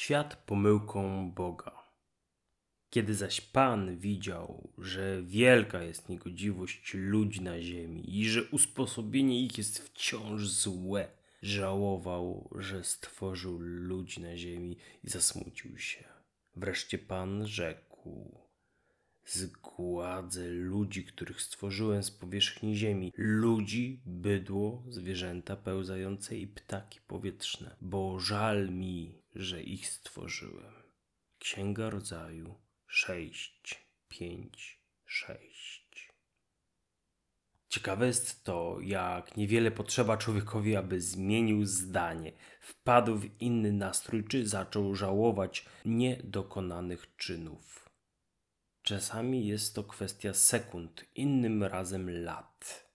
Świat pomyłką Boga. Kiedy zaś Pan widział, że wielka jest niegodziwość ludzi na ziemi i że usposobienie ich jest wciąż złe, żałował, że stworzył ludzi na ziemi i zasmucił się. Wreszcie Pan rzekł: Zgładzę ludzi, których stworzyłem z powierzchni ziemi, ludzi, bydło, zwierzęta pełzające i ptaki powietrzne, bo żal mi, że ich stworzyłem. Księga Rodzaju 6, 5, 6. Ciekawe jest to, jak niewiele potrzeba człowiekowi, aby zmienił zdanie, wpadł w inny nastrój, czy zaczął żałować niedokonanych czynów. Czasami jest to kwestia sekund, innym razem lat.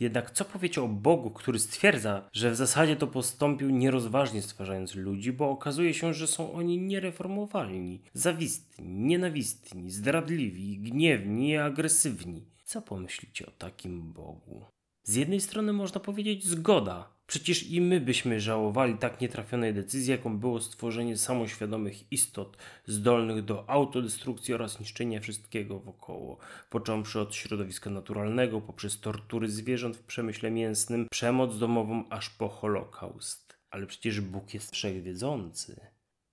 Jednak co powiecie o Bogu, który stwierdza, że w zasadzie to postąpił nierozważnie stwarzając ludzi, bo okazuje się, że są oni niereformowalni, zawistni, nienawistni, zdradliwi, gniewni i agresywni. Co pomyślicie o takim Bogu? Z jednej strony można powiedzieć zgoda, Przecież i my byśmy żałowali tak nietrafionej decyzji, jaką było stworzenie samoświadomych istot zdolnych do autodestrukcji oraz niszczenia wszystkiego wokoło, począwszy od środowiska naturalnego, poprzez tortury zwierząt w przemyśle mięsnym, przemoc domową, aż po Holokaust. Ale przecież Bóg jest wszechwiedzący,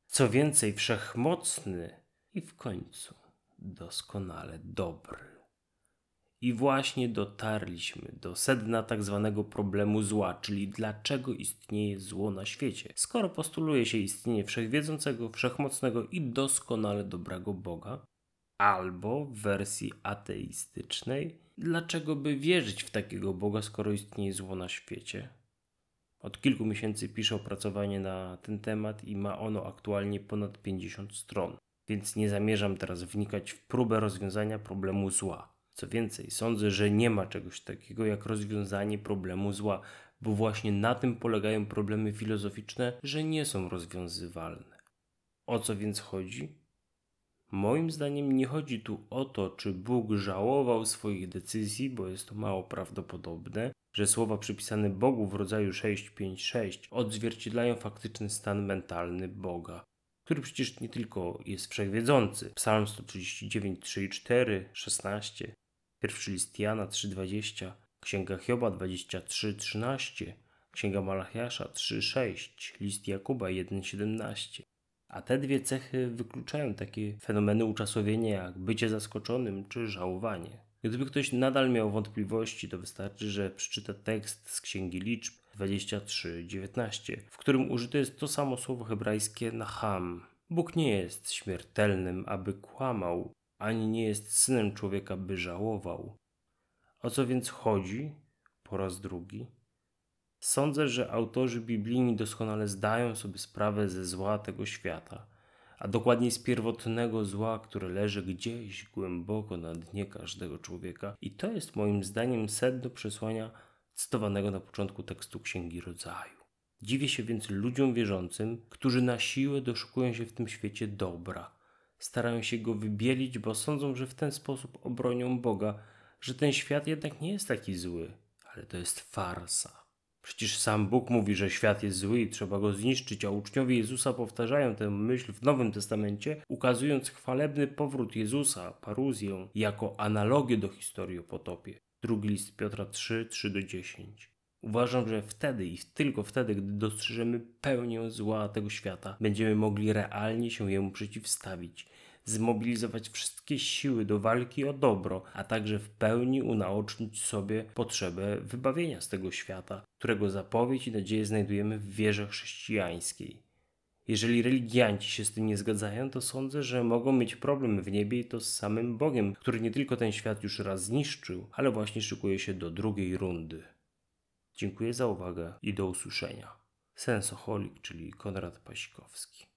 co więcej, wszechmocny i w końcu doskonale dobry. I właśnie dotarliśmy do sedna tak zwanego problemu zła, czyli dlaczego istnieje zło na świecie. Skoro postuluje się istnienie wszechwiedzącego, wszechmocnego i doskonale dobrego Boga, albo w wersji ateistycznej, dlaczego by wierzyć w takiego Boga, skoro istnieje zło na świecie? Od kilku miesięcy piszę opracowanie na ten temat i ma ono aktualnie ponad 50 stron, więc nie zamierzam teraz wnikać w próbę rozwiązania problemu zła. Co więcej, sądzę, że nie ma czegoś takiego jak rozwiązanie problemu zła, bo właśnie na tym polegają problemy filozoficzne, że nie są rozwiązywalne. O co więc chodzi? Moim zdaniem nie chodzi tu o to, czy Bóg żałował swoich decyzji, bo jest to mało prawdopodobne, że słowa przypisane Bogu w rodzaju 656 odzwierciedlają faktyczny stan mentalny Boga który przecież nie tylko jest wszechwiedzący. Psalm 139, 3 i 4, 16, Pierwszy list Jana 3,20, Księga Hioba 23,13, Księga Malachiasza 3,6, list Jakuba 1,17. A te dwie cechy wykluczają takie fenomeny uczasowienia jak bycie zaskoczonym czy żałowanie. Gdyby ktoś nadal miał wątpliwości, to wystarczy, że przeczyta tekst z Księgi Liczb 23:19, w którym użyte jest to samo słowo hebrajskie naham. Bóg nie jest śmiertelnym, aby kłamał, ani nie jest synem człowieka, by żałował. O co więc chodzi? Po raz drugi. Sądzę, że autorzy biblijni doskonale zdają sobie sprawę ze zła tego świata, a dokładniej z pierwotnego zła, które leży gdzieś głęboko na dnie każdego człowieka. I to jest moim zdaniem sedno przesłania cytowanego na początku tekstu Księgi Rodzaju. Dziwię się więc ludziom wierzącym, którzy na siłę doszukują się w tym świecie dobra, starają się go wybielić, bo sądzą, że w ten sposób obronią Boga, że ten świat jednak nie jest taki zły, ale to jest farsa. Przecież sam Bóg mówi, że świat jest zły i trzeba go zniszczyć, a uczniowie Jezusa powtarzają tę myśl w Nowym Testamencie, ukazując chwalebny powrót Jezusa, paruzję, jako analogię do historii o potopie. Drugi list Piotra 3, 3-10. Uważam, że wtedy i tylko wtedy, gdy dostrzeżemy pełnię zła tego świata, będziemy mogli realnie się jemu przeciwstawić, zmobilizować wszystkie siły do walki o dobro, a także w pełni unaocznić sobie potrzebę wybawienia z tego świata, którego zapowiedź i nadzieję znajdujemy w wierze chrześcijańskiej. Jeżeli religianci się z tym nie zgadzają, to sądzę, że mogą mieć problem w niebie i to z samym Bogiem, który nie tylko ten świat już raz zniszczył, ale właśnie szykuje się do drugiej rundy. Dziękuję za uwagę i do usłyszenia. Sensoholik, czyli Konrad Pasikowski.